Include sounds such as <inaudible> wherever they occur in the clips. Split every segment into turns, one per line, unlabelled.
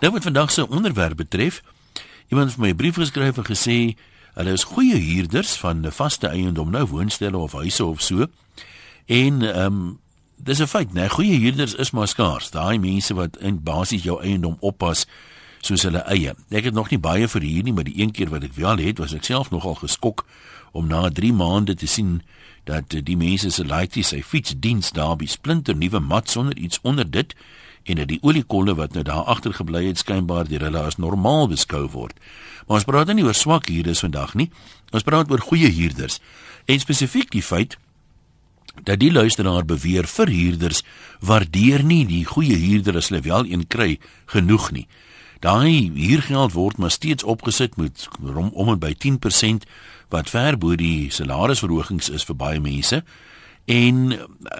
Nou wat vandag se onderwerp betref, iemand het my 'n brief geskryf en gesê hulle is goeie huurders van 'n vaste eiendom, nou woonstelle of huise of so. En ehm um, dis 'n feit, nee, goeie huurders is maar skaars. Daai mense wat in basies jou eiendom oppas soos hulle eie. Ek het nog nie baie vir hier nie, maar die een keer wat ek wel het, was ek self nogal geskok om na 3 maande te sien dat die mense se laaitjie sy fietsdiens daar by splinter nuwe mat sonder iets onder dit en dat die oliekolle wat nou daar agtergebly het skynbaar deur hulle as normaal beskou word. Maar ons praat nie oor swak huurders vandag nie. Ons praat oor goeie huurders. En spesifiek die feit dat die luisteraar beweer vir huurders waardeer nie die goeie huurder as hulle wel een kry genoeg nie. Daai huurgeld word maar steeds opgesit met om, om en by 10% wat ver bo die salarisverhogings is vir baie mense en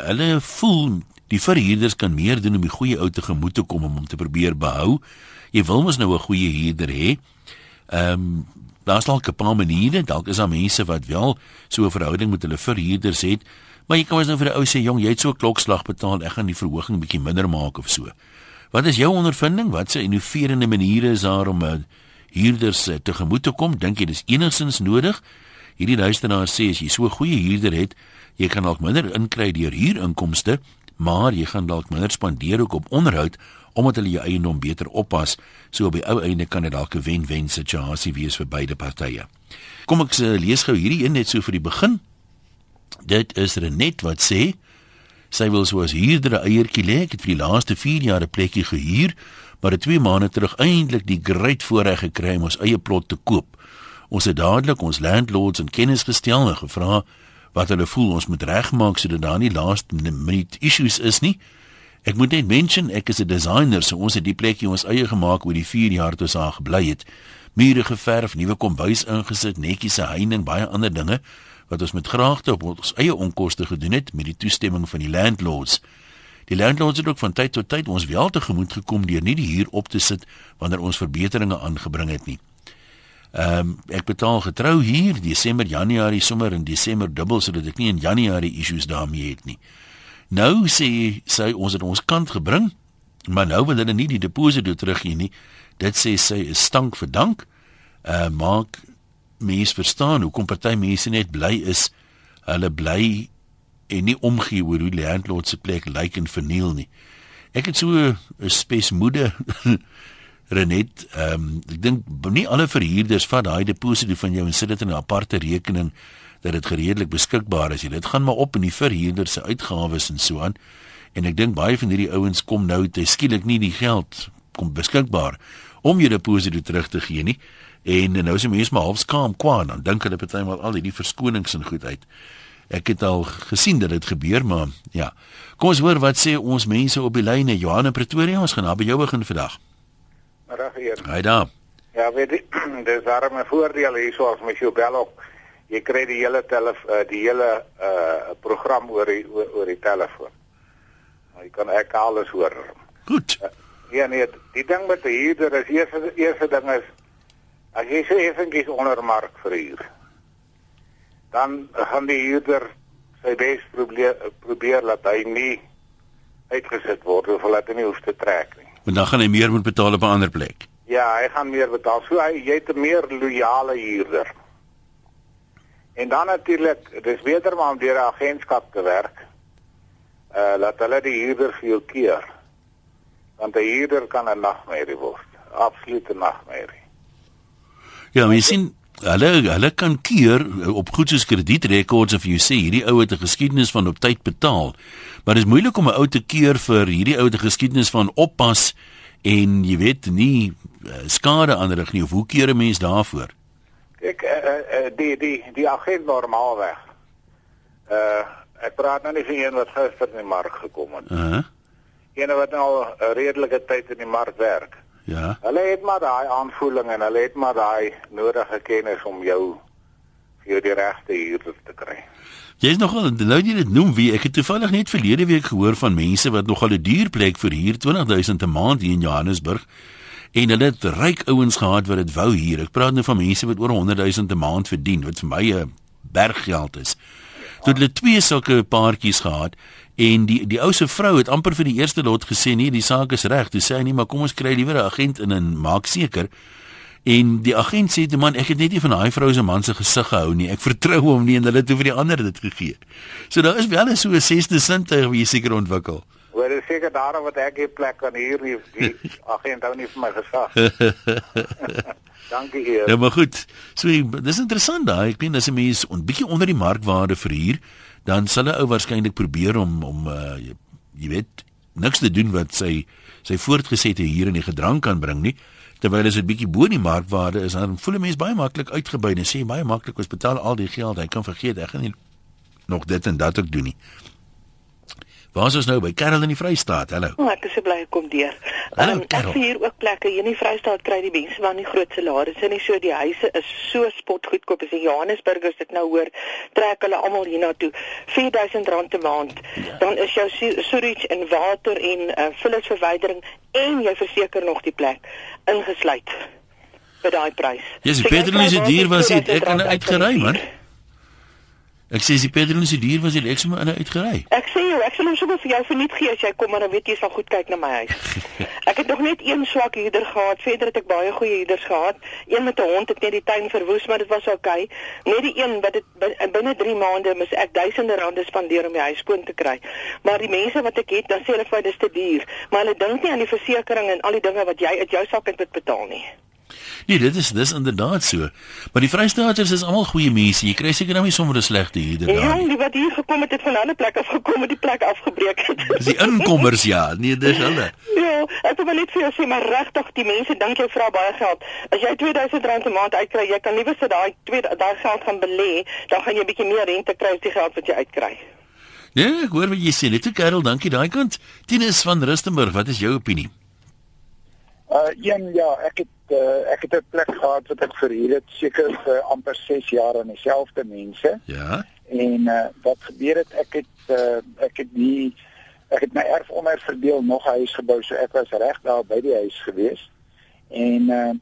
hulle voel Die verhuurders kan meer doen om die goeie ou te gemoed te kom om hom te probeer behou. Jy wil mos nou 'n goeie huurder hê. Ehm um, daar's dalk 'n paar maniere, dalk is daar mense wat wel so 'n verhouding met hulle verhuurders het, maar jy kan mos nou vir 'n ou sê, "Jong, jy het so 'n klokslag betaal, ek gaan die verhoging bietjie minder maak of so." Wat is jou ondervinding? Wat se innoverende maniere is daar om uh, huurders uh, te gemoed te kom? Dink jy dis enigstens nodig? Hierdie luisteraar sê as jy so 'n goeie huurder het, jy kan dalk minder inkry deur huurinkomste maar jy gaan dalk minder spandeer ook op onderhoud omdat hulle jou eiendom beter oppas. So op die ou einde kan dit dalk 'n wen-wen situasie wees vir beide partye. Kom ek uh, lees gou hierdie een net so vir die begin. Dit is Renet wat sê sy wil soos huurder 'n eiertjie lê. Ek het vir die laaste 4 jaar 'n plekkie gehuur, maar het 2 maande terug eintlik die great voorreg gekry om ons eie plot te koop. Ons het dadelik ons landlords in kennis gestel en gevra wat hulle voel ons moet regmaak sodat daar nie laaste minute issues is nie. Ek moet net mention ek is 'n designer, so ons het die plekjie ons eie gemaak oor die 4 jaar toe ons daar gebly het. Mure geverf, nuwe kombuis ingesit, netjies se heining, baie ander dinge wat ons met graagte op ons eie onkoste gedoen het met die toestemming van die landlords. Die landlords het ook van tyd tot tyd ons wel tegemoet gekom deur nie die huur op te sit wanneer ons verbeteringe aangebring het nie. Ehm um, ek betaal getrou hier Desember, Januarie, sommer in Desember dubbel sodat ek nie in Januarie issues daarmee het nie. Nou sê sy ons het ons kant gebring, maar nou wil hulle nie die deposito teruggee nie. Dit sê sy is stank vir dank. Uh maak mense verstaan hoekom party mense net bly is hulle bly en nie omgee oor hoe landlord se plek lyk en verniel nie. Ek het so 'n spesmoede <laughs> Renet, ehm um, ek dink nie alle verhuurders vat daai deposito van jou en sit dit in 'n aparte rekening dat dit redelik beskikbaar is. Dit gaan maar op in die verhuurder se uitgawes en so aan. En ek dink baie van hierdie ouens kom nou te skielik nie die geld kom beskikbaar om jou deposito terug te gee nie. En nou is die mense maar half skaam kwaan dan dink hulle partymal al hierdie verskonings en goed uit. Ek het al gesien dat dit gebeur, maar ja. Kom ons hoor wat sê ons mense op die lyne Johan in Pretoria. Ons gaan na by jou begin vandag.
Reg hier.
Hy daar.
Ja, weet jy, <clears throat> dis daarmee voordeel hierso as mens jou bel op. Jy kry die hele telef uh, die hele uh program oor die oor, oor die telefoon. Nou jy kan ek alles hoor.
Goed. Uh,
ja nee, die ding met die huurder is eerste eerste ding is as jy sê effentjies onder mark verhuur. Dan gaan die huurder sy bes probeer probeer laat hy nie uitgesit word of laat hy nie hoef te trek nie.
Want dan gaan hy meer moet betaal op 'n ander plek.
Ja, hy gaan meer betaal. So hy jy het 'n meer loyale huurder. En dan natuurlik, dis beter om deur 'n agentskap te werk. Uh laat hulle die huurder vir jou keer. Want 'n huurder kan 'n nagmerrie word. Absolute nagmerrie.
Ja, jy sien hulle hulle kan keer op goed soos kredietrekords of jy sê hierdie ou het 'n geskiedenis van op tyd betaal. Maar dit is moeilik om 'n ou te keer vir hierdie ou te geskiedenis van oppas en jy weet nie uh, skade aanrig nie of hoe keer 'n mens daarvoor?
Kyk, uh, uh, die die die agent normaalweg. Uh ek praat nou nie van een wat gister in die mark gekom het.
Uh -huh.
Een wat nou 'n redelike tyd in die mark werk.
Ja.
Hulle het maar daai aanvoeling en hulle het maar daai nodige kennis om jou vir jou die regte huur te kry.
Jy is nogal nou jy dit noem wie ek het toevallig net verlede week gehoor van mense wat nogal 'n duur plek vir huur 20000 'n maand hier in Johannesburg en hulle het ryk ouens gehad wat dit wou huur. Ek praat nou van mense wat oor 100000 'n maand verdien wat vir my 'n berggeld is. Toe hulle twee sulke paartjies gehad En die die ou se vrou het amper vir die eerste lot gesê nee, die saak is reg. Toe sê hy nee, maar kom ons kry liewer 'n agent in en maak seker. En die agent sê te man, ek het net nie van daai vrou se man se gesig gehou nie. Ek vertrou hom nie en hulle het vir die ander dit gegee. So daar is wel 'n so 'n sesde sintuig wie seker ontwikkel.
Hoor, dis seker daarom wat ek hier plek kan hier nie die <laughs> agent hou nie vir my gesag. <laughs> Dankie hier.
Ja, maar goed. So dis interessant daai. Ek meen as 'n mens 'n bietjie onder die markwaarde verhuur, dan sal 'n ou waarskynlik probeer om om uh jy, jy weet niks te doen wat sy sy voortgesette hier in die gedrang kan bring nie. Terwyl as dit bietjie bo die markwaarde is, dan voel 'n mens baie maklik uitgebuy en sê baie maklik ons betaal al die geld, hy kan vergeet ek gaan nie nog dit en dat ook doen nie. Waar is ons nou by Karel in die Vrystaat? Hallo.
Oh, ek is so bly ek kom deur.
Hallo,
Um,
Karel.
ek hier ook plekke hier in die Vrystaat kry die mense maar nie groot salarisse nie. So die huise is so spotgoedkoop. As in Johannesburg as dit nou hoor, trek hulle almal hiernatoe. R4000 'n maand.
Ja.
Dan is jou sewage en water en uh, vullisverwydering en jy verseker nog die plek ingesluit by daai prys.
Die
So
is
kry
so duur was dit. Ek kan
R2000
uitgery man.
uit.
Ek sê as die petrol is so duur was dit ek sommer in uitgery.
Ek sê jou, ek sal hom sommer vir jou verniet gee as jy kom maar dan weet jy sal goed kyk na my huis. <laughs> ek het nog net een swak huurder gehad, verder het ek baie goeie huurders gehad. Een met 'n hond het net die tuin verwoes, maar dit was oukei. Net die een wat dit bin- binne 3 maande mis ek duisende rande spandeer om die huis skoon te kry. Maar die mense wat ek het, dan sê hulle vir my dis te duur, maar hulle dink nie aan die versekerings en al die dinge wat jy uit jou sak uit moet betaal nie.
Nee, dit is dis inderdaad so. Maar die Vrystaaters is almal goeie mense. Jy kry seker nou nie sommer 'n slegte huurder
En
daar
jong,
nie.
die wat hier gekom het, het van 'n ander plek af gekom en die plek afgebreek het.
Dis die inkommers ja, nee, dis hulle.
Ja, ek wil net vir jou sê maar regtig die mense dink jy vra baie geld. As jy R2000 'n maand uitkry, jy kan liewer sit daai daai geld gaan belê, dan gaan jy 'n bietjie meer rente kry as die geld wat jy uitkry.
Nee, ek hoor wat jy sê. Net toe Karel, dankie daai kant. Tinus van Rustenburg, wat is jou opinie?
Uh een ja, ek het uh, ek het 'n plek gehad wat ek verhuur het seker vir amper 6 jaar aan dieselfde mense.
Ja.
en uh wat gebeur het ek het uh ek het die ek het my erf onder verdeel nog 'n huis gebou so ek was reg daar by die huis gewees. En uh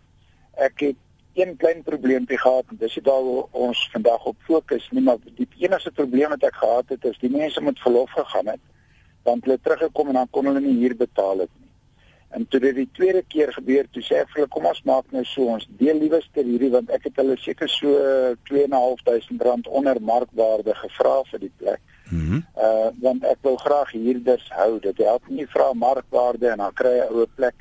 ek het een klein probleempie gehad en dis dit daar ons vandag op fokus nie maar die enigste probleem wat ek gehad het is die mense met verlof gegaan het want hulle teruggekom en dan kon hulle nie huur betaal het nie En toe dit die tweede keer gebeur, toe sê ek vir hulle kom ons maak nou so ons deel liewerste hierdie want ek het hulle seker so 2.500 rand onder markwaarde gevra vir die plek.
Mhm.
Uh want ek wil graag huurders hou. Dit help nie vra markwaarde en dan kry jy 'n ou plek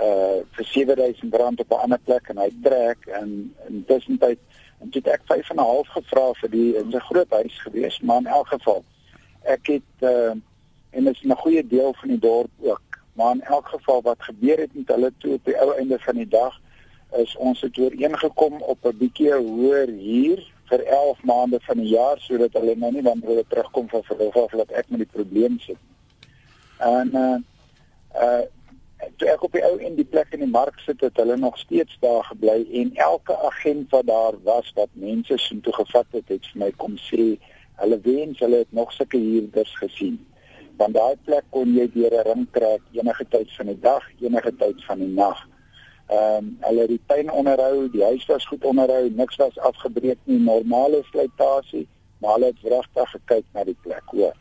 uh vir 7000 rand op 'n ander plek en hy trek en intussen tyd en toe het ek 5 en 'n half gevra vir die in 'n groot huis gewees, maar in elk geval ek het uh en dit is 'n goeie deel van die dorp ook. Maar in elk geval wat gebeur het met hulle toe op die ou einde van die dag is ons het ooreengekom op 'n bietjie hoër huur vir 11 maande van die jaar sodat hulle nou nie wanneer hulle terugkom van verlof af dat ek met die probleem sit. En uh uh toe ek op die ou en die plek in die mark sit het hulle nog steeds daar gebly en elke agent wat daar was wat mense sien toe gevat het het vir my kom sê hulle wens hulle het nog sulke huurders gesien want daai plek kon jy deur 'n ring trek enige tyd van die dag, enige tyd van die nag. Ehm um, hulle het die tuin onderhou, die huis was goed onderhou, niks was afgebreek nie, normale slytasie, maar hulle het regtig gekyk na die plek, hoor.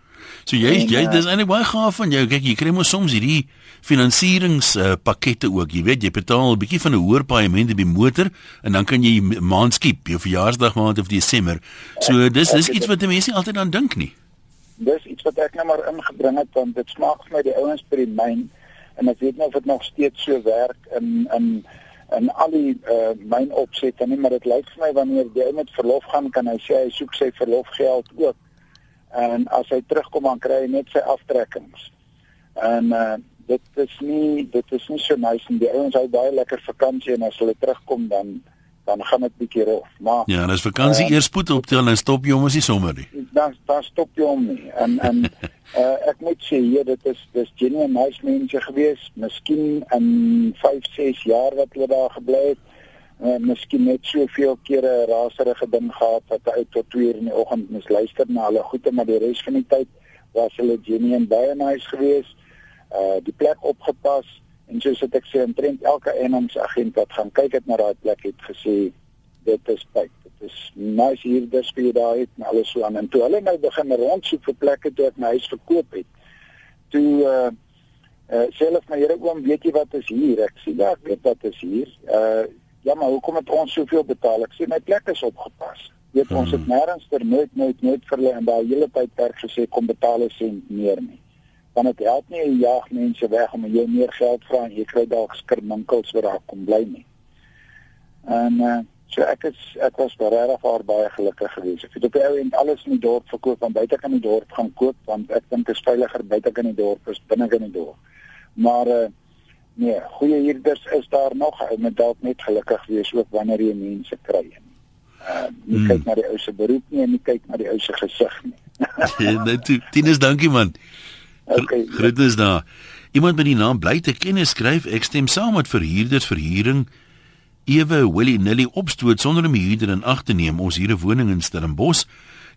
So jy
En,
jy
uh,
dis eintlik baie gaaf van jou. Kyk, jy kry mos soms hierdie finansierings uh, ook. Jy weet, jy betaal 'n bietjie van 'n hoër paaiement op die motor en dan kan jy maand skiep, jou verjaarsdag maand of Desember. So dis dis iets wat mense nie altyd aan dink nie.
Dis iets wat ek nou maar ingebring het want dit smaak vir my die ouens by die myn en ek weet nie of dit nog steeds so werk in in in al die uh, myn opsette nie, maar dit lyk vir my wanneer ou met verlof gaan kan hy sê hy soek sy verlofgeld ook. En as hy terugkom dan kry hy net sy aftrekkings. En uh, dit is nie dit is nie so nice en die ouens hou baie lekker vakansie en as hulle terugkom dan dan gaan dit bietjie rof. Maar
Ja, en as vakansie
Ja.
eers spoed optel dan stop jy hom as nie sommer nie. <laughs>
dan dan stop jy hom nie. En en uh, <laughs> ek moet sê hier dit is dis genuine nice mense gewees. Miskien in 5, 6 jaar wat hulle daar gebly het. Uh, miskien net soveel kere 'n raserige ding gehad wat hy uit tot 2 uur in die oggend mis luister na hulle goeie maar die res van die tyd was hulle genuine baie nice gewees. Uh die plek opgepas en soos ek sê omtrent elke eenheidsagent wat gaan kyk het na daai plek het gesê dit is tyd. Dit is nice huurders vir daai het en alles so aan en toe hulle nou begin rondsoek vir plekke toe ek my huis verkoop het. Toe uh uh selfs my Here oom, weet jy wat is hier? Ek sê ja, ek weet wat is hier. Uh ja, maar hoekom het ons soveel betaal? Ek sê my plek is opgepas. Weet ons het hmm. nêrens ter nooit nooit nooit vir hulle en daai hele tyd werk gesê kom betaal 'n sent meer nie want dit help nie jy jaag mense weg om jy meer geld vra en jy kry dalk skirminkels wat daar kom bly nie. En uh, so ek is ek was regtig baie, baie gelukkig geweest. Ek het op ou en alles in die dorp verkoop van buite kan die dorp gaan koop want ek dink dit is veiliger buite kan die dorp as binne in die dorp. Maar uh, nee, goeie huurders is daar nog en met dalk net gelukkig wees ook wanneer jy mense kry. Uh, nie hmm. kyk na die ou se beroep nie en nie kyk na die ou se gesig nie. <laughs>
Net Tinus, dankie man. Okay. Groetnis daar. Iemand met die naam bly te kennis skryf ek stem saam met verhuurders verhuuring ewe Willie Nilly opstoot sonder om huurder in ag te neem. Ons hier 'n woning in Stellenbosch.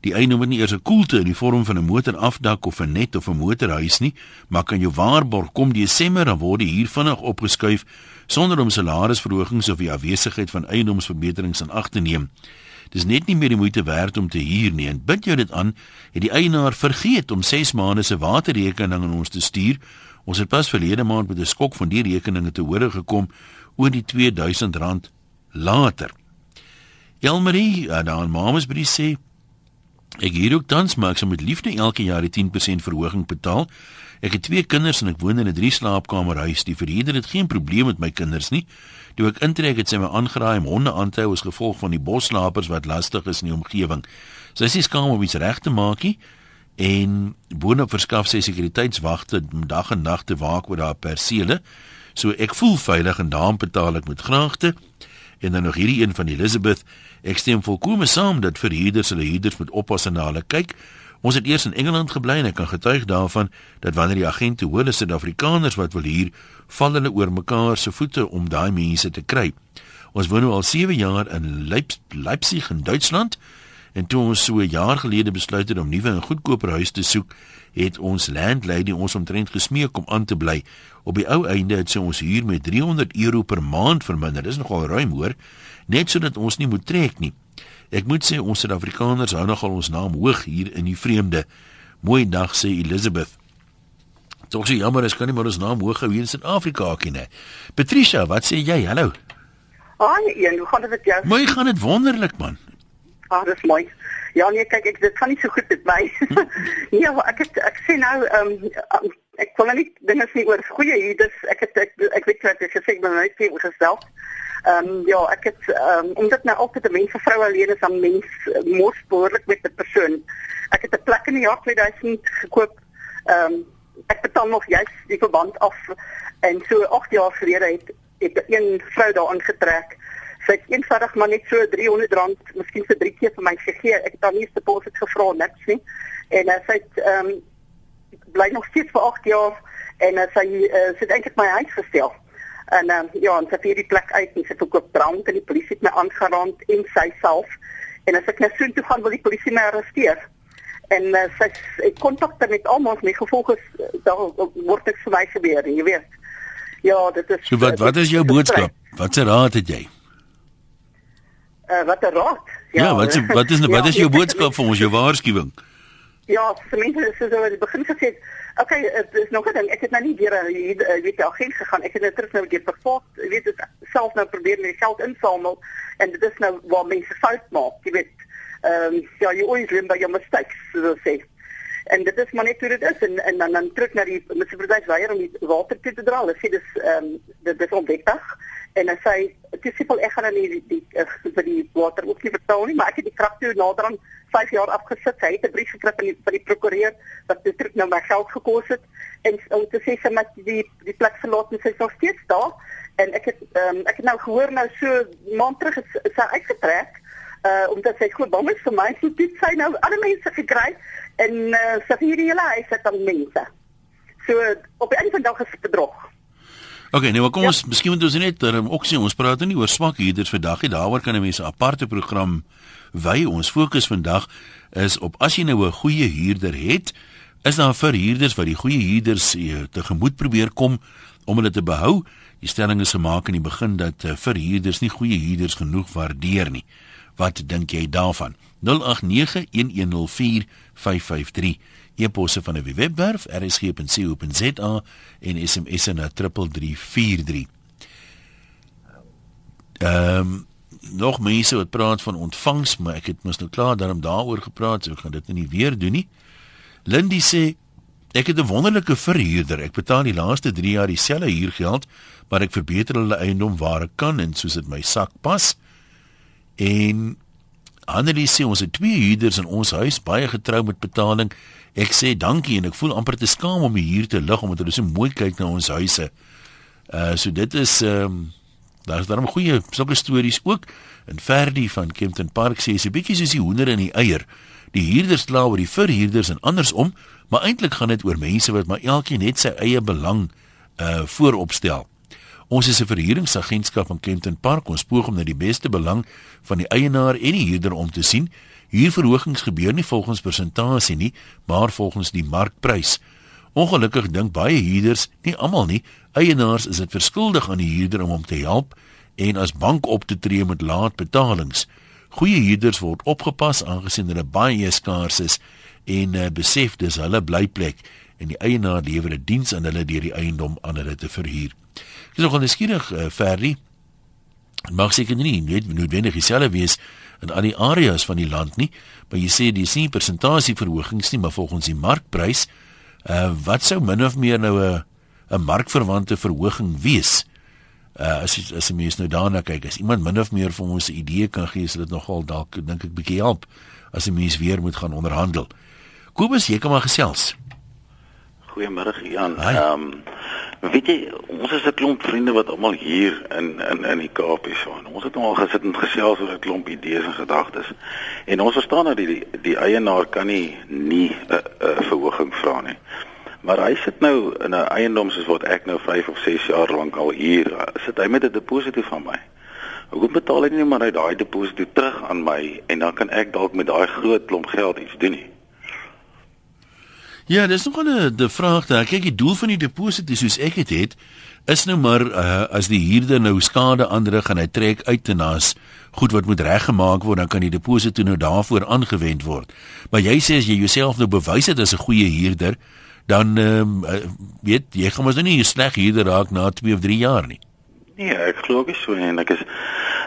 Die eienaar het nie eers 'n koelte in die vorm van 'n motorafdak of 'n net of 'n motorhuis nie, maar kan jou waarborg kom Desember dan word die huur vinnig opgeskuif sonder om salarisverhogings of die afwesigheid van eiendomsverbeterings in ag te neem. Dis net nie meer die moeite werd om te huur nie. En bid jou dit aan, het die eienaar vergeet om 6 maande se waterrekening aan ons te stuur. Ons het pas verlede maand met 'n skok van die rekeninge te hore gekom oor die R2000 later. Elmarie, uh, dan mamas by die sê ek hier ook tans maak so met liefde elke jaar die 10% verhoging betaal. Ek het twee kinders en ek woon in 'n drie slaapkamer huis. Die verhuurder het geen probleem met my kinders nie. Toe ek intrek het sy my aangeraai om honde aan te hou as gevolg van die boslapers wat lastig is in die omgewing. Sy sê skaam om iets reg te maak nie en boonop verskaf sy sekuriteitswagte dag en nag te waak oor haar persele. So ek voel veilig en daarom betaal ek met graagte. En dan nog hierdie een van Elizabeth. Ek stem volkome saam dat verhuurders hulle huurders moet oppas en na hulle kyk. Ons het eers in Engeland gebly en ek kan getuig daarvan dat wanneer die agente hoor hulle Suid-Afrikaners wat wil hier, val hulle oor mekaar se voete om daai mense te kry. Ons woon nou al 7 jaar in Leipzig in Duitsland en toe ons so 'n jaar gelede besluit het om nuwe en goedkoper huis te soek, het ons landlady ons omtrent gesmeek om aan te bly. Op die ou einde het sy ons huur met 300 euro per maand verminder. Dis nogal ruim hoor, net sodat ons nie moet trek nie. Ek moet sê ons Suid-Afrikaners hou nogal ons naam hoog hier in die vreemde. Mooi dag sê Elizabeth. Tog sê jammer, ek kan nie maar ons naam hoog hou hier in Suid-Afrika nie. Patricia, wat sê jy? Hallo.
Haai, en hoe gaan dit met jou?
Mooi gaan dit wonderlik man.
Ah, dis mooi. Ja nee, kyk ek dit gaan nie so goed met my. <laughs> nee, ek het, ek sê nou ehm um, ek kon net dinge sê oor goeie hier, dis ek het ek, ek weet wat ek gesê het, maar net vir gestel. Ehm um, ja, ek het ehm um, omdat nou altyd 'n mens vir vrou alleen is, dan mens uh, mos behoorlik met 'n persoon. Ek het 'n plek in die jaar 2000 gekoop. Ehm um, ek betaal nog juis die verband af en so 8 jaar gelede het het een vrou daar aangetrek. Sy het eenvoudig maar net so R300, miskien vir 3 keer vir my gegee. Ek het haar nie deposit gevra niks nie. En uh, sy het ehm um, bly nog steeds vir 8 jaar en uh, sy uh, sit eintlik my huis gestel. En um, ja, ons het hierdie plek uit en sy verkoop drank en die polisie het my aangerand en sy self. En as ek nou so toe gaan wil die polisie my arresteer. En uh, sy ek kontak met almal my gevolg is daar word ek vir my gebeur, jy weet. Ja, dit is
So wat wat is jou boodskap? Wat se raad het jy?
Uh, wat 'n raad?
Ja, ja wat wat is <laughs> wat is jou boodskap vir ons, jou waarskuwing?
Ja, vir mense is so aan die begin gesê, okay, dit is nog 'n ding. Ek het nou nie weer hier weet jy agent gegaan. Ek het net terug nou weer persoon, weet dit self nou probeer my geld insamel en dit is nou waar mense fout maak, jy weet. Ehm um, ja, you always learn by your mistakes, so sê. En dit is maar net hoe dit is en en dan dan terug na die munisipaliteit weier om die water te dra. Hulle sê dis ehm um, dit is onwettig en dan sê dis simpel ek gaan nie die die uh, vir die water ook nie betaal nie, maar ek het die krag toe nader aan 5 jaar afgesit. Hy het 'n brief gekry van die van die prokureur wat dit nou my geld gekos het en om te sê sy met die die plek verlaat en sy is nog steeds daar en ek het um, ek het nou gehoor nou so maand terug is sy uitgetrek uh omdat sy goed bang is vir my so dit sy nou ander mense gekry en uh, sy hierdie hele huis het dan mense. So op 'n einde van dag is bedrog.
OK, nou kom ons, ja. miskien moet ons net um, ook sê ons praat nie oor swak huurders vandag nie. Daaroor kan 'n mens 'n aparte program wy. Ons fokus vandag is op as jy nou 'n goeie huurder het Is daar vir huurders wat die goeie huurders uh, tegemoet probeer kom om hulle te behou? Die stelling is gemaak in die begin dat uh, vir huurders nie goeie huurders genoeg waardeer nie. Wat dink jy daarvan? 0891104553 e-posse van 'n webwerf rsg.co.za en SMS na 3343. Ehm um, nog mense wat praat van ontvangs, maar ek het mos nou klaar daarom daaroor gepraat, so ek gaan dit nie weer doen nie. Lindy sê ek het 'n wonderlike verhuurder. Ek betaal die laaste 3 jaar dieselfde huurgeld, maar ek verbeter hulle eiendom waar ek kan en soos dit my sak pas. En Annelie sê ons het twee huurders in ons huis, baie getrou met betaling. Ek sê dankie en ek voel amper te skaam om hier te lig omdat hulle so mooi kyk na ons huise. Uh so dit is ehm um, daar's daarom goeie sulke stories ook. En Ferdi van Kempton Park sê is 'n bietjie soos die hoender en die eier. Die huurders kla oor die verhuurders en andersom, maar eintlik gaan dit oor mense wat maar elkeen net sy eie belang uh vooropstel. Ons is 'n verhuuringsagentskap in Kempton Park. Ons poog om na die beste belang van die eienaar en die huurder om te sien. Huurverhogings gebeur nie volgens persentasie nie, maar volgens die markprys. Ongelukkig dink baie huurders, nie almal nie, eienaars is dit verskuldig aan die huurder om hom te help en as bank op te tree met laat betalings. Goeie huurders word opgepas aangesien hulle baie skaars is en uh, besef dis hulle blyplek en die eienaar lewer 'n diens aan hulle deur die eiendom aan hulle te verhuur. Ek is nogal nuuskierig, uh, Ferry. Mag seker nie net noodwendig dieselfde wees in al die areas van die land nie, maar jy sê dis nie persentasieverhogings nie, maar volgens die markprys, uh wat sou min of meer nou 'n 'n markverwante verhoging wees? Uh as jy, as jy mens nou daarna kyk, as iemand min of meer vir ons 'n idee kan gee, is dit nogal dalk dink ek bietjie help as jy mens weer moet gaan onderhandel. Kobus, jy kan maar gesels.
Goeiemôre Jan. Ehm um, weet jy, ons is 'n klomp vriende wat almal hier in in in die Kaap is. Ons het nou al gesit en gesels oor 'n klomp idees en gedagtes. En ons verstaan dat die die, die eienaar kan nie nie 'n uh, uh, verhoging vra nie. Maar hy sit nou in 'n eiendom soos wat ek nou 5 of 6 jaar lank al hier sit hy met 'n deposito van my. Hoekom betaal hy nie maar uit daai deposito terug aan my en dan kan ek dalk met daai groot klomp geld iets doen nie?
Ja, dis nog 'n die vraag daar. Kyk, die doel van die deposito soos ek dit het, is nou maar uh, as die huurder nou skade aanrig en hy trek uit en nas goed wat moet reggemaak word, dan kan die deposito nou daarvoor aangewend word. Maar jy sê as jy jouself nou bewys het as 'n goeie huurder, dan uh, weet jy gaan mos nou nie 'n sleg huurder raak na 2 of 3 jaar nie.
Nee, ek glo nie so en ek is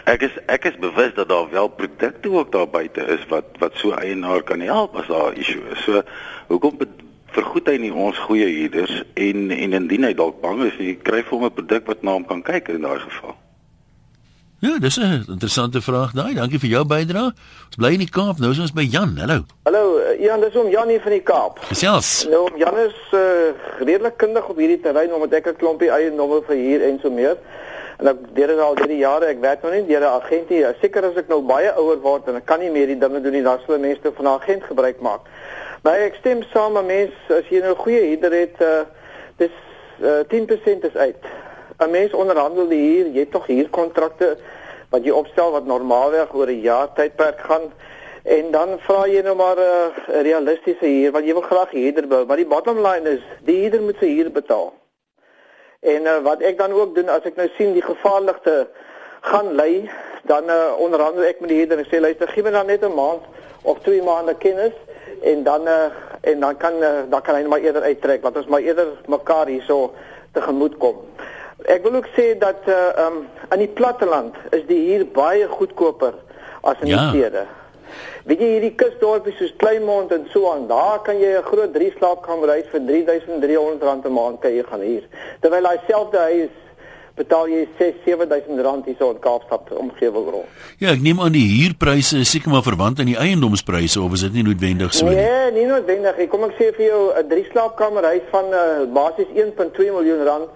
ek is ek is bewus dat daar wel produkte ook daar buite is wat wat so eienaar kan help as daar 'n issue is. So hoekom vergoed hy nie ons goeie huurders en en indien hy dalk bang is, hy kry vir hom 'n produk wat na hom kan kyk in daai geval.
Ja, dis 'n interessante vraag daai. Dankie vir jou bydrae. Ons bly in die Kaap. Nou is ons by Jan. Hallo.
Hallo, eh, Jan, dis om Jan hier van die Kaap.
Gesels.
Nou, Jan is uh, redelik kundig op hierdie terrein omdat ek 'n klompie eie nommer vir hier en so meer. En ek deur dit al drie jare, ek werk nou nie deur 'n agent nie. Seker as ek nou baie ouer word en ek kan nie meer die dinge doen nie, dan sal mense van 'n agent gebruik maak. Maar ek stem saam met mense as jy nou 'n goeie huurder het, uh, dis uh, 10% is uit. 'n Mens onderhandel hier, jy het tog hier kontrakte wat jy opstel wat normaalweg oor 'n jaar tydperk gaan en dan vra jy nou maar 'n uh, realistiese huur want jy wil graag huurder bou, maar die bottom line is die huurder moet sy huur betaal. En uh, wat ek dan ook doen as ek nou sien die gevaarligte gaan lê, dan uh, onderhandel ek met die huurder en sê luister, gee my dan net 'n maand of 2 maande kennis en dan uh, en dan kan uh, dan kan hy maar eerder uittrek want ons maar eerder mekaar hierso tegemoet kom. Ek wil ook sê dat uh um in die platteland is die huur baie goedkoper as in ja. die stede. Weet jy hierdie kusdorpies soos Kleinmond en so aan, daar kan jy 'n groot drie slaapkamerhuis vir R3300 'n maand kan jy gaan huur. Terwyl hy selfde huis betaal jy 6 7000 rand hierso in Kaapstad omgewing rond.
Ja, ek neem aan die huurpryse is seker maar verwant aan die eiendomspryse of is dit nie noodwendig so
nie? Nee, nie noodwendig. Kom ek sê vir jou 'n drie slaapkamer huis van uh, basies 1.2 miljoen rand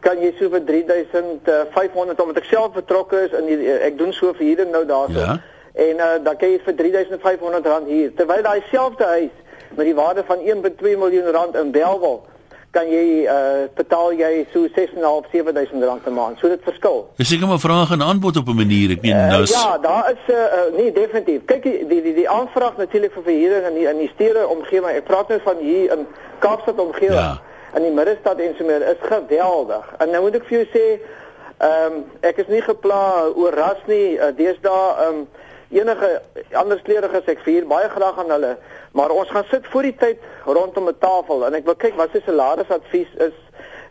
kan jy so vir 3500 omdat ek self betrokke is in die, eh, ek doen so verhuuring nou daarso. Ja. En uh, dan kan jy vir 3500 rand hier terwyl daai selfde huis met die waarde van 1.2 miljoen rand in Belwel kan jy uh betaal jy so 6.5 7000 rand 'n maand. So dit verskil.
Dis seker maar vraag en aanbod op 'n manier. Ek meen
Uh,
nou is
ja, daar is uh, uh, nee definitief. Kyk die die die, die aanvraag natuurlik vir verhuuring in die in die stede omgewing. Ek praat nou van hier in Kaapstad omgewing.
Ja.
In die middestad en so meer is geweldig. En nou moet ek vir jou sê, ehm um, ek is nie gepla oor ras nie. Uh, Deesdae ehm um, enige ander kleuriges ek vier baie graag aan hulle, maar ons gaan sit voor die tyd rondom 'n tafel en ek wil kyk wat sy salarisadvies is.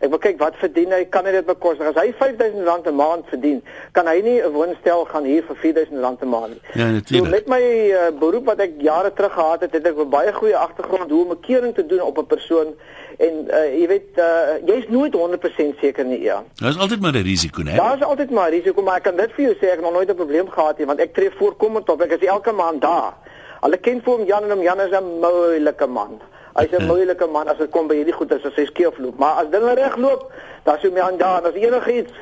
Ek wil kyk wat verdien hy, kan hy dit bekostig? As hy R5000 'n maand verdien, kan hy nie 'n woonstel gaan huur vir R4000 'n maand nie.
Ja,
So
natuurlik.
met my uh, beroep wat ek jare terug gehad het, het ek 'n baie goeie agtergrond hoe om 'n keuring te doen op 'n persoon en uh, jy weet uh, jy's nooit 100% seker nie, ja.
Daar's altyd maar 'n risiko, né?
Daar is altyd maar risiko, maar ek kan dit vir jou sê ek het nog nooit 'n probleem gehad nie want ek tree voorkomend op. Ek is elke maand daar. Hulle ken vir hom Jan en hom Jan is 'n moeilike man. Hy's 'n <laughs> moeilike man as dit kom by hierdie goed as hy skeefloop, maar as dinge reg loop, dan sou my aan daar, as enigiets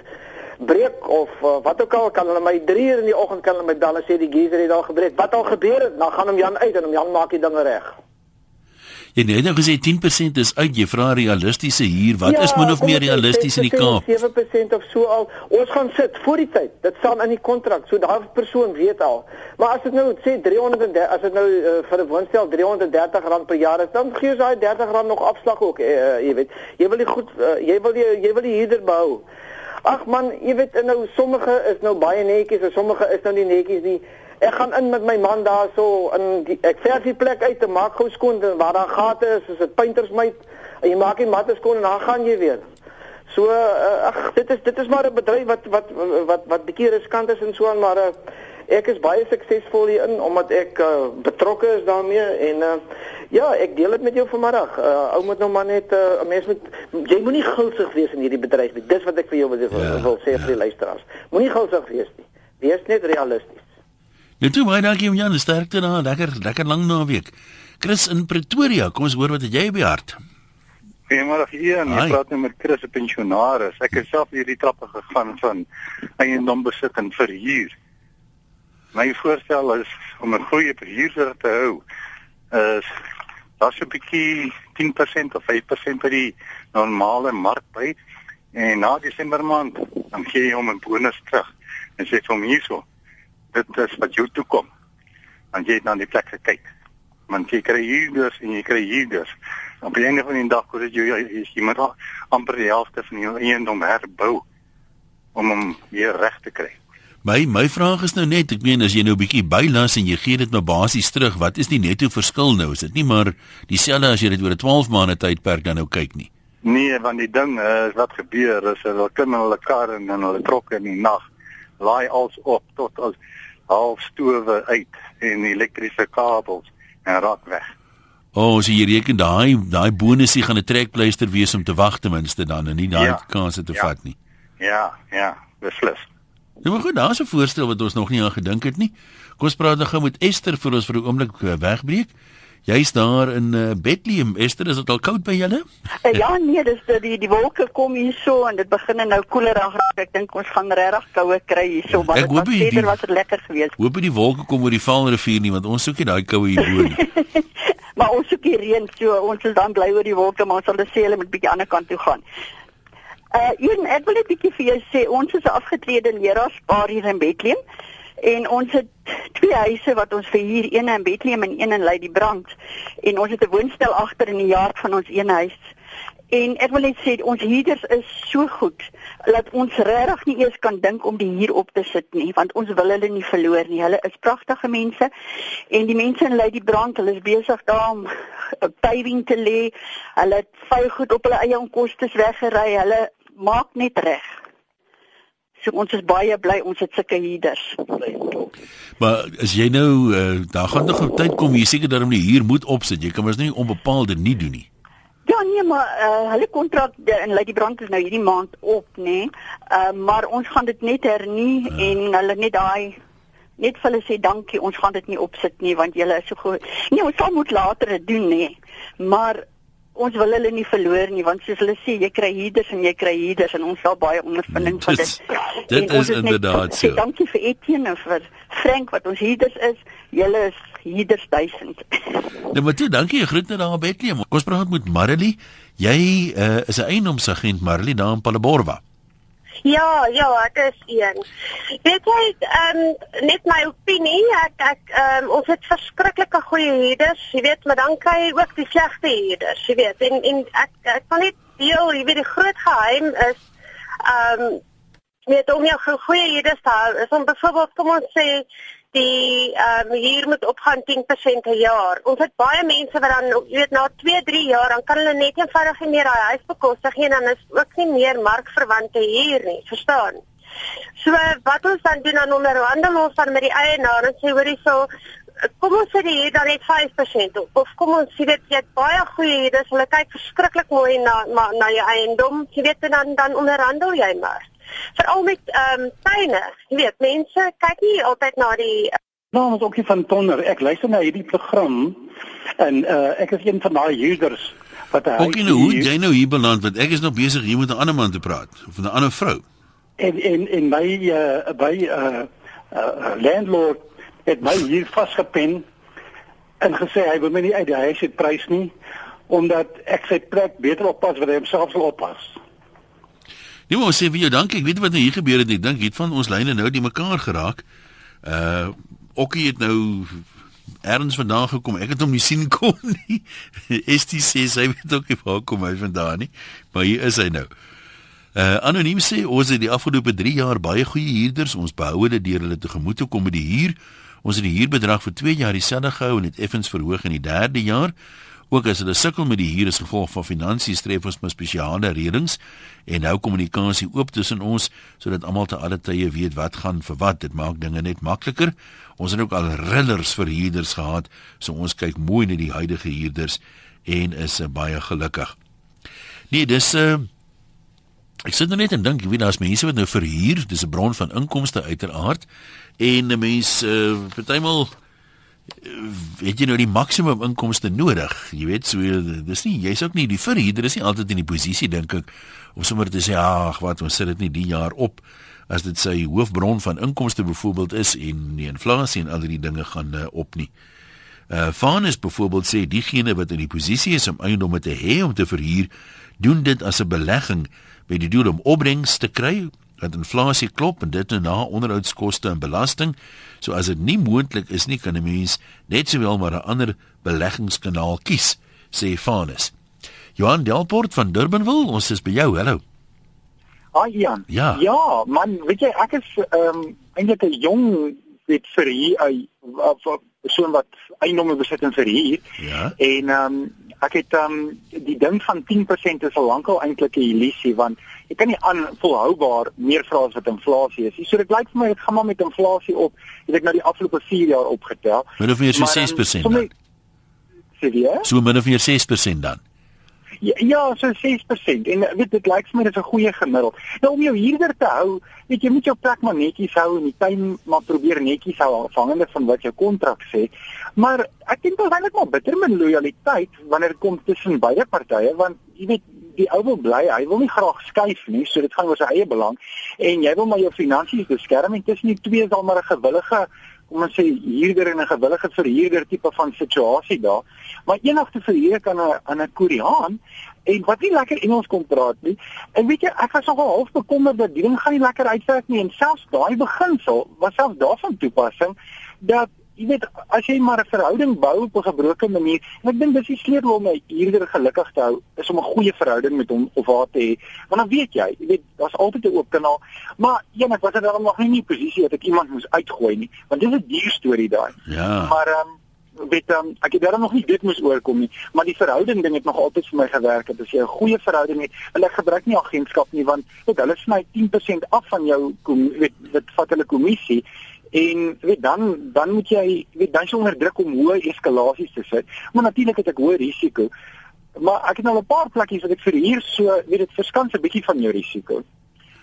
breek of uh, wat ook al kan hulle my 3 uur in die oggend kan hulle my bel en sê die geyser het al gebreek. Wat al gebeur het, dan gaan hom Jan uit en hom Jan maak die dinge reg.
Jy het nou gesê 10% is uit. Jy vra realistiese huur. Wat is min of meer realisties in die
6%,
Kaap?
7% of so al. Ons gaan sit voor die tyd. Dit staan in die kontrak. So daardie persoon weet al. Maar as dit nou sê 330 as dit nou uh, vir 'n woonstel 330 rand per jaar is, dan gee jy daai 30 rand nog afslag ook, uh, jy weet. Jy wil die goed uh, jy wil die, jy wil die huurder behou. Ag man, jy weet en nou sommige is nou baie netjies en sommige is nou nie netjies nie. Ek gaan in met my man daarso in die, ek verf die plek uit en maak gou skoon en waar daar gate is, is dit paintersmyt en jy maak die matte skoon en dan gaan jy weer. So uh, ag dit is dit is maar 'n bedryf wat wat wat wat bietjie riskant is en so aan maar uh, ek is baie suksesvol hierin omdat ek uh, betrokke is daarmee en uh, ja, ek deel dit met jou vanmiddag. Uh, ou moet nou maar net 'n uh, mens moet jy moenie gulsig wees in hierdie bedryf nie. Dis wat ek vir jou wil, wil,
Ja,
wil sê
ja.
vir die luisteraars. Moenie gulsig wees nie. Wees net realisties.
Nou toe baie dankie om Jan, sterkte daar. Lekker lekker lang naweek. Chris in Pretoria, kom ons hoor wat het jy die hart?
Goeiemôre Ian, ek praat nou met Chris, 'n pensionaris. Ek het self hierdie trappe gegaan van eiendom besit en verhuur. My voorstel is om 'n goeie verhuurder te hou. Is daar so 'n bietjie 10% of 5% by die normale mark by en na Desember maand dan gee jy hom 'n bonus terug en sê vir hom hierso. Dit is wat jou toe kom. Dan jy het na die plek gekyk. Want jy kry huurders en jy kry huurders. Op die einde van die dag kos dit jou jy, jy moet amper die helfte van jou eiendom herbou om hom weer reg te kry.
My my vraag is nou net, ek meen as jy nou 'n bietjie bylas en jy gee dit maar basies terug, wat is die netto verskil nou? Is dit nie maar dieselfde as jy dit oor 'n 12 maande tydperk dan nou kyk nie?
Nee, want die ding is wat gebeur is hulle klim in hulle kar en dan hulle trok in die nag. Laai als op tot as half stowe uit en elektriese kabels en raak weg.
O, oh, so jy reken daai daai bonusie gaan 'n trekpleister wees om te wag ten minste dan en nie daai
Ja.
kanse te
Ja.
vat nie.
Ja, ja, beslis.
Nou maar goed, daar's 'n voorstel wat ons nog nie aan gedink het nie. Kom ons praat nou gou met Esther vir ons vir 'n oomblik eh, wegbreek. Jy's daar in uh, Bethlehem. Esther, is dit al koud by julle?
Uh, ja nee, dis die die, die wolke kom hierso en dit begin nou koeler raak. Ek dink ons gaan regtig koue kry hierso, maar
Ek
dit
hoop
was
die-
verder was dit lekker geweest.
Hoop die wolke kom oor die Vaalrivier nie, want ons soek nie daai koue hier bo nie. <laughs>
Maar ons soek die reën, so ons is dan bly oor die wolke, maar ons sal dit sê hulle moet bietjie ander kant toe gaan. Uh een ek wil net bietjie vir jou sê, ons is 'n afgetrede leraarspaar hier in Bethlehem en ons het twee huise wat ons verhuur, een in Bethlehem en een in Ladybrand. En ons het 'n woonstel agter in die jaard van ons een huis. En ek wil net sê ons huurders is so goed dat ons regtig nie eers kan dink om die huur op te sit nie, want ons wil hulle nie verloor nie. Hulle is pragtige mense en die mense in Ladybrand, hulle is besig daar om 'n paving te lê. Hulle het vuil goed op hulle eie onkoste weggery. Hulle maak net reg. So ons is baie bly ons het sulke huurders.
Maar as jy nou uh, daar gaan nog 'n tyd kom jy seker dat hom die huur moet opsit. Jy kan mos nie onbepaalde nie doen nie.
Ja nee, maar uh, hulle kontrak in Lady Brand is nou hierdie maand op, nê. Nee. Uh, maar ons gaan dit net hernie ja. en hulle net daai net vir hulle sê dankie, ons gaan dit nie opsit nie want julle is so goed. Nee, ons sal moet later dit doen nê. Nee. Maar ons wil hulle nie verloor nie want soos hulle sê jy kry huurders en jy kry huurders en ons het baie ondervinding van dit.
Dit is inderdaad so.
Dankie vir Etienne en vir Frank wat ons huurders is. Julle is huurders duisend.
Nou maar toe, dankie. Groet net daar op Bethlehem. Ons praat met Marley. Jy uh, is 'n eiendomsagent Marley daar in Palaborwa.
Ja, ja, ek is een. Weet jy, ehm um, net my opinie, ek ek ehm um, ons het verskriklike goeie huurders, jy weet, maar dan kry jy ook die slegte huurders, jy weet. En en ek ek kan net deel, jy weet die groot geheim is ehm um, weet om jou goeie huurders te hou, is om byvoorbeeld kom ons sê die ehm um, hier moet opgaan 10% per jaar. Ons het baie mense wat dan jy weet na 2, 3 jaar dan kan hulle net eenvoudig nie meer daai huis bekostig nie en dan is ook nie meer markverwante huur nie, verstaan? So wat ons dan doen dan onderhandel ons dan met die eienaar en sê hoorie so kom ons sê hier dan net 5% op. Of kom ons sê dit jy het baie goeie hier, dis hulle kyk verskriklik mooi na na, na jou eiendom. Jy weet dan dan onderhandel jy maar veral met ehm um, tuine. Jy weet, mense kyk nie altyd na die
Nou, ons ook van Tonner. Ek luister na hierdie program en uh ek is een van daai users wat
hy Ook in hoe jy nou hier beland want ek is nog besig hier met 'n ander man te praat of 'n ander vrou.
En en en my uh by uh, uh landlord het my hier vasgepen en gesê hy wil my nie uit die huis uit prys nie omdat ek sy plek beter oppas wat hy homself sal oppas.
Nee, maar sê vir jou dankie. Ek weet wat nou hier gebeur het. Ek dink hier van ons lyne nou die mekaar geraak. Uh Okkie het nou erns vandaan gekom. Ek het hom nie sien kom nie. <laughs> ST sê sy weet ook waar kom hy vandaan nie. Maar hier is hy nou. Uh anoniem sê ons het die afgelope 3 jaar baie goeie huurders. Ons behou hulle deur hulle tegemoet te kom met die huur. Ons het die huurbedrag vir 2 jaar dieselfde gehou en het effens verhoog in die 3de jaar. Ook as hulle sukkel met die huur as gevolg van finansies tref ons met spesiale reëlings en nou kommunikasie oop tussen ons sodat almal te alle tye weet wat gaan vir wat. Dit maak dinge net makliker. Ons het ook al rillers vir huurders gehad, so ons kyk mooi na die huidige huurders en is uh, baie gelukkig. Nee, dis 'n uh, eh, Ek sit nou net en dink, jy weet daar's mense wat nou verhuur, dis 'n bron van inkomste uiteraard en 'n mens uh, partymal uh, weet jy nou die maksimum inkomste nodig. Jy weet so dis nie jy's ook nie die verhuurder is nie altyd in die posisie dink ek om sommer te sê ag wat ons sit dit nie die jaar op as dit sy hoofbron van inkomste byvoorbeeld is en die inflasie en al die dinge gaan uh, op nie. Uh Vanus byvoorbeeld sê diegene wat in die posisie is om eiendomme te hê om te verhuur, doen dit as 'n belegging met die doel om opbrengs te kry dat inflasie klop en dit na onderhoudskoste en belasting. So as dit nie moontlik is nie, kan 'n mens net sowel maar 'n ander beleggingskanaal kies, sê Fanus. Johan Delport van Durbanville, ons is by jou. Hallo.
Hi Jan.
Ja.
Ja, man, weet jy ek is ehm um, eintlik 'n jong weet vir hier 'n persoon wat eiendomme besit en verhuur.
Ja.
En ehm um, ek het ehm um, die ding van 10% is al lankal eintlik 'n illusie want jy kan nie aan volhoubaar meer vra as wat inflasie is. So dit lyk vir my dit gaan maar met inflasie op. Jy het nou die afgelope 4 jaar opgetel.
Min of meer so 6% dan. So min of meer 6% dan.
Ja, ja, so 6% en weet dit lyk vir my dis 'n goeie gemiddeld. Nou om jou huurder te hou, weet jy moet jou plek maar netjies hou en die tuin maar probeer netjies hou afhangende van wat jou kontrak sê. Maar ek dink is eintlik maar bitter min lojaliteit wanneer dit kom tussen beide partye want jy weet die ou wil bly, hy wil nie graag skuif nie, so dit gaan oor sy eie belang en jy wil maar jou finansies beskerm en tussen die twee is al maar 'n gewillige kom ons sê huurder en 'n gewillige verhuurder tipe van situasie daar. Maar eendag te verhuur kan 'n aan 'n Koreaan en wat nie lekker Engels kon praat nie. En weet jy, ek was nogal half bekommerd dat die ding gaan nie lekker uitwerk nie en selfs daai beginsel was selfs daarvan toepassing dat jy weet as jy maar 'n verhouding bou op 'n gebroke manier en ek dink dis die sleutel om 'n huurder gelukkig te hou is om 'n goeie verhouding met hom of haar te hê want dan weet jy jy weet daar's altyd 'n oop kanaal. Maar een ek was er dan nog nie in die posisie dat ek iemand moes uitgooi nie want dit is 'n duur storie daai
ja.
Maar ehm um, weet um, ek het daarom nog nie dit moes oorkom nie. Maar die verhouding ding het nog altyd vir my gewerk het. As jy 'n goeie verhouding het en ek gebruik nie agentskap nie want weet hulle sny 10% af van jou weet dit vat hulle kommissie en weet dan dan moet jy weet dan jy onder druk om hoë eskalasies te sit. Maar natuurlik het ek hoë risiko. Maar ek het nou 'n paar plekkies wat ek vir hier so weet dit verskans 'n bietjie van jou risiko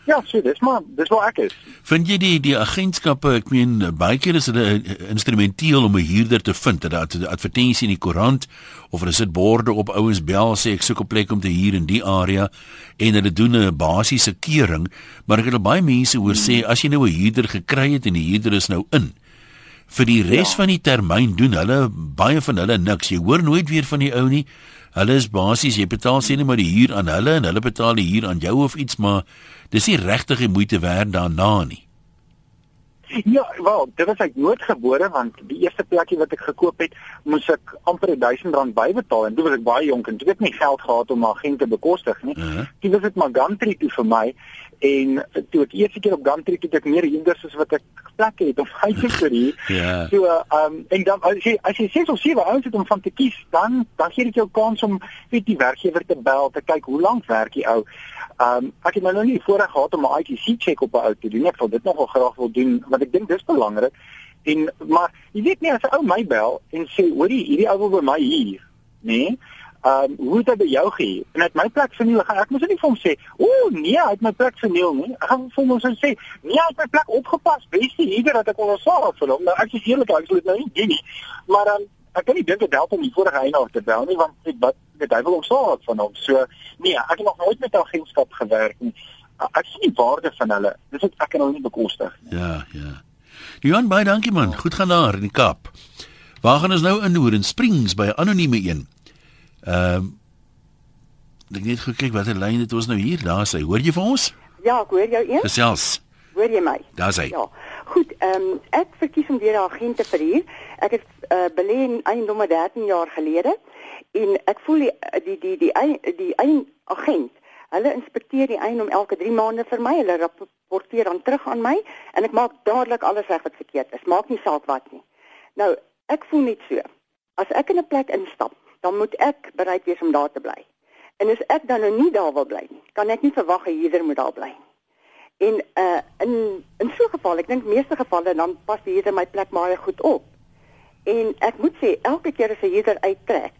Ja, so dis maar dis waar ek is.
Vind jy die die agentskappe, ek meen baie keer is hulle instrumenteel om 'n huurder te vind. Dat 'n advertensie in die koerant of hulle sit borde op ouens bel sê ek soek 'n plek om te huur in die area en hulle doen 'n basiese keuring, maar ek het al baie mense hoor sê as jy nou 'n huurder gekry het en die huurder is nou in vir die res ja. van die termyn doen hulle baie van hulle niks. Jy hoor nooit weer van die ou nie. Hulle is basies jy betaal sê net maar die huur aan hulle en hulle betaal die huur aan jou of iets maar dis nie regtig die moeite werd daarna nie.
Ja, wel, dit was ek nooit gebore want die eerste plekkie wat ek gekoop het, moes ek amper R1000 bybetaal en toe was ek baie jonk en toe het ek nie geld gehad om 'n agent te bekostig nie. Uh -huh. Dit was dit maar Gumtree toe vir my en toe ek eers keer op Gumtree het ek meer hinders as wat ek plekke het om <laughs> hy te hier. Ja. So, ehm um, en dan as jy as jy sê so sewe ouens het om van te kies, dan dan gee dit jou kans om weet die werkgewer te bel te kyk hoe lank werk die ou. Ehm um, ek het nou nog nie voorreg gehad om 'n ITC check op 'n ou te doen. Ek wil dit nogal graag wil doen want ek dink dis belangrik. En maar jy weet nie as 'n ou my bel en sê hoorie hierdie ou wil by my hier, nê? Nee? Ehm um, hoe het hy by jou gehuur? En uit my plek verniel ek mos nie vir hom sê, "Ooh, nee, hy het my plek verniel nie." Ek gaan vir hom sê, "Nee, hy het my plek opgepas. Wees nie hier dat ek wil sorg vir hom." Nou ek is eerlik, ek sal dit nou nie doen nie. Maar dan um, ek kan nie dink dit help om die vorige eienaar te bel nie, want ek wat dit hy wil hom sorg van hom. So nee, ek het nog nooit met agentskap gewerk nie. Ek sien die waarde van hulle. Dis wat ek kan nou nie bekostig
nie. Ja, ja. Johan, baie dankie man. Goed gaan daar in die Kaap. Waar gaan ons nou in Hoër in Springs by anonieme een? Ehm um, ek net gekyk watter lyn dit ons nou hier daar sê. Hoor jy vir ons?
Ja, ek hoor jou eers.
Gesels.
Hoor jy my?
Daar sê.
Ja. Goed, ehm um, ek verkies om weer 'n agent te verhuur. Ek het uh, belê in eiendomme 13 jaar gelede en ek voel die die die die die, die een agent Hulle inspekteer die eiendom elke 3 maande vir my. Hulle rapporteer dan terug aan my en ek maak dadelik alles reg wat verkeerd is. Maak nie saak wat nie. Nou, ek voel net so. As ek in 'n plek instap dan moet ek bereid wees om daar te bly. En as ek dan nou nie daar wil bly nie, kan ek nie verwag 'n huurder moet daar bly nie. En uh in in so 'n geval, ek dink meeste gevalle dan pas die huurder my plek baie goed op. En ek moet sê elke keer as 'n huurder uittrek,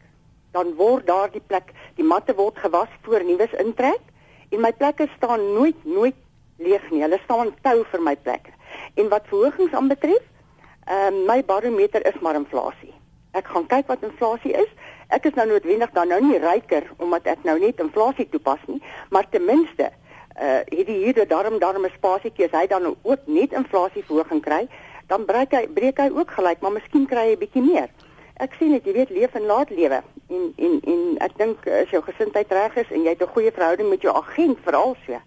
dan word daardie plek, die matte word gewas voor nuus intrek en my plekke staan nooit nooit leeg nie. Hulle staan tou vir my plekke. En wat verhogings aanbetref, ehm uh, my barometer is maar inflasie. Ek gaan kyk wat inflasie is ek is nou noodwendig dan nou nie ryker omdat ek nou net inflasie toepas nie, maar ten minste uh het die huurder daarom daarom 'n spasietjie as hy dan ook net inflasieverhoging kry, dan breek hy breek hy ook gelyk, maar miskien kry hy 'n bietjie meer. Ek sien dit, jy weet, leef en laat lewe. En en en ek dink as jou gesindheid reg is en jy het 'n goeie verhouding met jou agent veral so,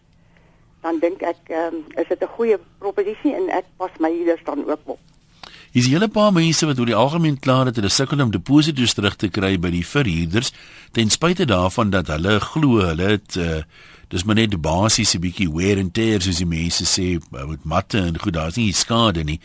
dan dink ek um, is dit 'n goeie proposisie en ek pas my huurders dan ook op.
Hier is 'n hele paar mense wat oor die algemeen kla dat hulle sukkel om deposito's terug te kry by die verhuurders ten spyte daarvan dat hulle glo hulle het uh, dis maar net die basiese bietjie wear and tear soos die mense sê met matte en goed daar's nie skade nie.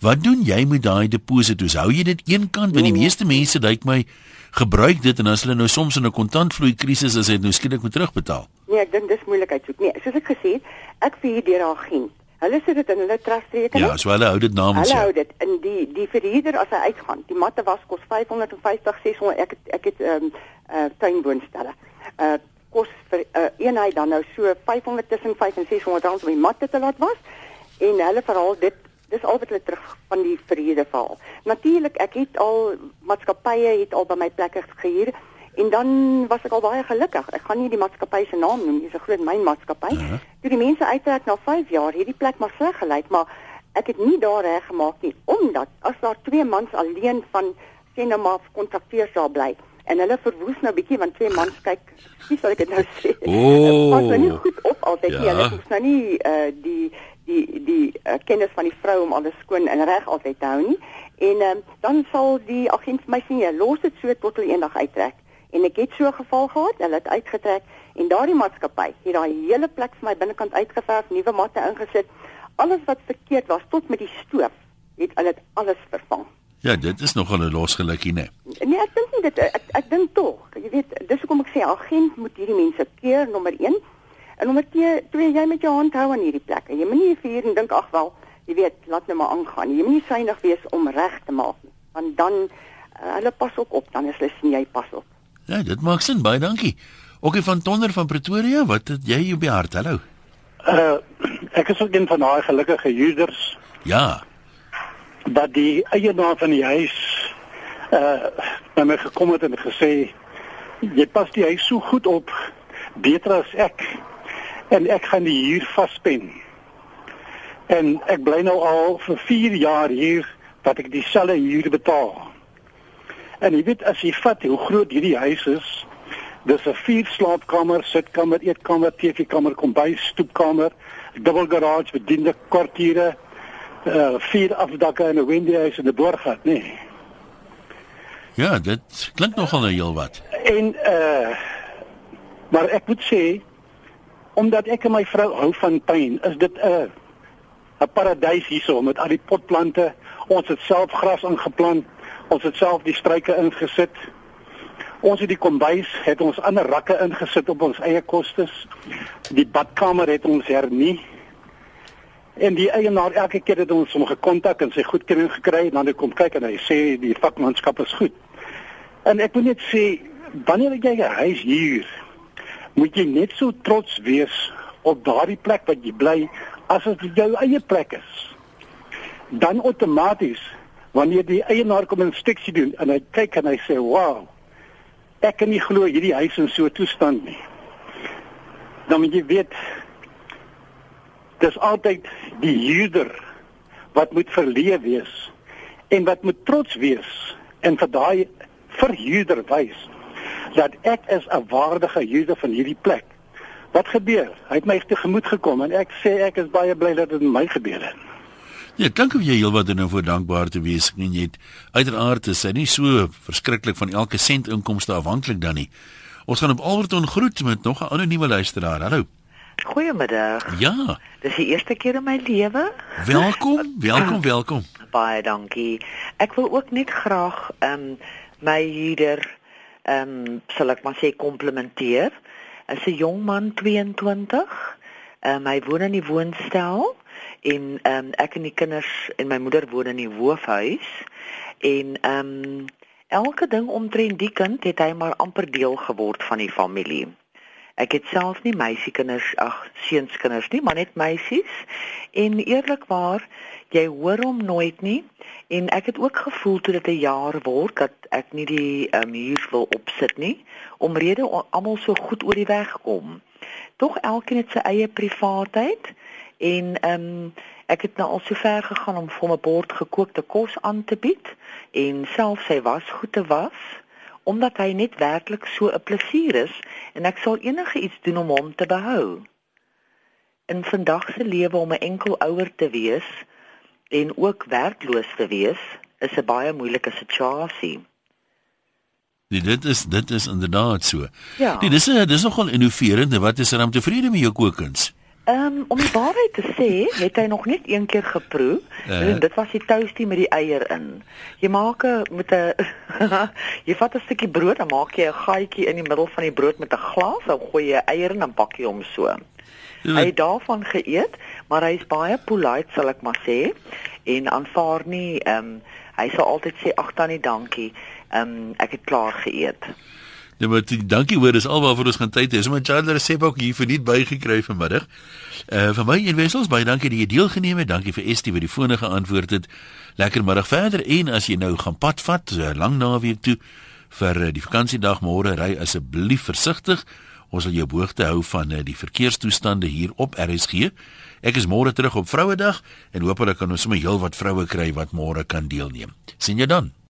Wat doen jy met daai deposito's? Hou jy dit eenkant want die nee. meeste mense dink my gebruik dit en as hulle nou soms in 'n kontantvloei krisis is, het nou skielik moet terugbetaal.
Nee, ek dink dis moeilikheid soek. Nee, soos ek gesê het, ek vir hierdie agent Hulle sit dit in hulle trust rekening.
Ja, so hulle hou dit namens.
Hulle hou dit in die die verhuurder as hy uitgaan. Die matte was kos 550 600 ek het, ek het ehm um, uh tuinwoonstelle. Uh kos vir 'n uh, eenheid dan nou so 500 tussen 5 en 600 rand om die matte te laat was en hulle verhaal dit dis al wat hulle terug van die verhuurder verhaal. Natuurlik ek het al maatskappye het al by my plekke gehuur En dan was ek al baie gelukkig. Ek gaan nie die maatskappy se naam noem nie, dis 'n groot mynmaatskappy. Uh -huh. Toe die mense uittrek na 5 jaar, hierdie plek maar sleg gelyk, maar ek het nie daar reg gemaak nie omdat as daar twee mans alleen van sê nou maar kontrakteer sal bly en hulle verwoes nou bietjie want twee mans kyk, wie sal ek dit nou sê?
Oh,
pas nou nie goed op altyd ja. nie. Hulle is nou nie uh die die die uh, kennis van die vrou om alles skoon en reg altyd te hou nie. En um, dan sal die agent vir my sê, ja, "Los dit so tot hulle eendag uittrek." En ek het so 'n geval gehad, hulle het uitgetrek en daardie maatskappy het daai hele plek vir my binnekant uitgeverf, nuwe matte ingesit. Alles wat verkeerd was tot met die stoof, het hulle dit alles vervang.
Ja, dit is nogal 'n losgelukkie, né?
Nee, nee ek dink nie dit ek, ek dink tog. Jy weet, dis hoekom ek sê agent moet hierdie mense keer nommer 1. En nommer 2, jy met jou hand hou aan hierdie plek. Jy moenie vir en dink ag wel, jy weet, laat net maar aangaan. Jy moenie synig wees om reg te maak nie, want dan uh, hulle pas ook op, dan is hulle sien jy pas op.
Ja, dit maak sin. Baie dankie. Oké van Tonder van Pretoria, wat het jy op die hart? Hallo.
Uh ek is ook een van daai gelukkige huurders.
Ja.
Dat die eienaar van die huis uh na my gekom het en gesê jy pas die huis so goed op beter as ek en ek gaan die huur vaspen. En ek bly nou al vir 4 jaar hier wat ek dieselfde huur betaal. En jy weet as jy vat hoe groot hierdie huis is, dis 'n vier slaapkamer, sitkamer, eetkamer, TV-kamer, kombuis, stoepkamer, dubbel garage, bediende kwartiere, uh vier afdakke en 'n wendyhuis en 'n boorgat, nê. Nee.
Ja, dit klink nogal nou heelwat.
En uh maar ek moet sê omdat ek en my vrou hou van tuin, is dit 'n uh, 'n paradys hierso met al die potplante. Ons het self gras ingeplant. Ons het self die struike ingesit. Ons het die kombuis, het ons ander rakke ingesit op ons eie kostes. Die badkamer het ons hernie. En die eienaar elke keer het ons hom gekontak en sy goedkeuring gekry en dan hy kom kyk en hy sê die vakmanskap is goed. En ek moet net sê wanneer jy 'n huis huur, moet jy net so trots wees op daardie plek wat jy bly as dit jou eie plek is. Dan outomaties wanneer die eienaar kom inspeksie doen en hy kyk en hy sê, "Wow, ek kan nie glo hierdie huis in so 'n toestand nie." Dan moet jy weet dis altyd die huurder wat moet verleë wees en wat moet trots wees en vir daai verhuurder wys dat ek is 'n waardige huurder van hierdie plek. Wat gebeur? Hy het my tegemoet gekom en ek sê ek is baie bly dat dit met my gebeur het.
Ja, dankie vir jou wat nou voor dankbaar te wees en jy het uiteraard is hy nie so verskriklik van elke sent inkomste afhanklik dan nie. Ons gaan op Alberton groet met nog 'n nuwe luisteraar. Hallo.
Goeiemiddag.
Ja.
Dis die eerste keer in my lewe.
Welkom, <laughs> welkom, welkom.
Baie dankie. Ek wil ook net graag ehm um, my huurder ehm um, sal ek maar sê komplimenteer. Is 'n jong man 22. Ehm um, hy woon in die woonstel en ehm um, ek en die kinders en my moeder woon in die hoofhuis en ehm um, elke ding omtrent die kind het hy maar amper deel geword van die familie. Ek het self nie meisiekinders, ag seunskinders nie, maar net meisies. En eerlikwaar, jy hoor hom nooit nie en ek het ook gevoel toe dit 'n jaar word dat ek nie die um, huur wil opsit nie omrede almal so goed oor die weg kom. Tog elkeen het sy eie privaatheid en ehm um, ek het nou al so ver gegaan om vir hom 'n bord gekookte kos aan te bied en self sy was goed te was omdat hy net werklik so 'n plesier is en ek sal enige iets doen om hom te behou. In vandag se lewe om 'n enkel ouer te wees en ook werkloos te wees, is 'n baie moeilike situasie.
Nee, dit is dit is inderdaad so.
Ja.
Nee, dis dis nogal innoverend. Wat is er om tevrede met jou kookkuns?
Ehm um, om die waarheid te sê, het hy nog net een keer geproe. Uh. En dit was die toastie met die eier in. Jy maak 'n met 'n <laughs> jy vat 'n stukkie brood, dan maak jy 'n gaatjie in die middel van die brood met 'n glas, dan gooi jy eier in en bak jy hom so. Ja. Hy het daarvan geëet, maar hy's baie polite sal ek maar sê en aanvaar nie ehm um, hy sal altyd sê ag tannie dankie. Ehm um, ek het klaar geëet.
Nee, maar dankie hoor, dis alwaarvoor ons gaan tyd hê. Ons het 'n Chandler resep ook hier vir nie bygekry vanmiddag. Uh vir my en wessels baie dankie dat jy deelgeneem het. Dankie vir Estie wat die fone geantwoord het. Lekker middag verder en as jy nou gaan padvat so lang naweek toe vir uh, die vakansiedag môre ry asseblief versigtig. Ons wil jou hoogte hou van uh, die verkeerstoestande hier op RSG. Ek is môre terug op Vrouedag en hoop hulle kan ons sommer heel wat vroue kry wat môre kan deelneem. Sien jou dan.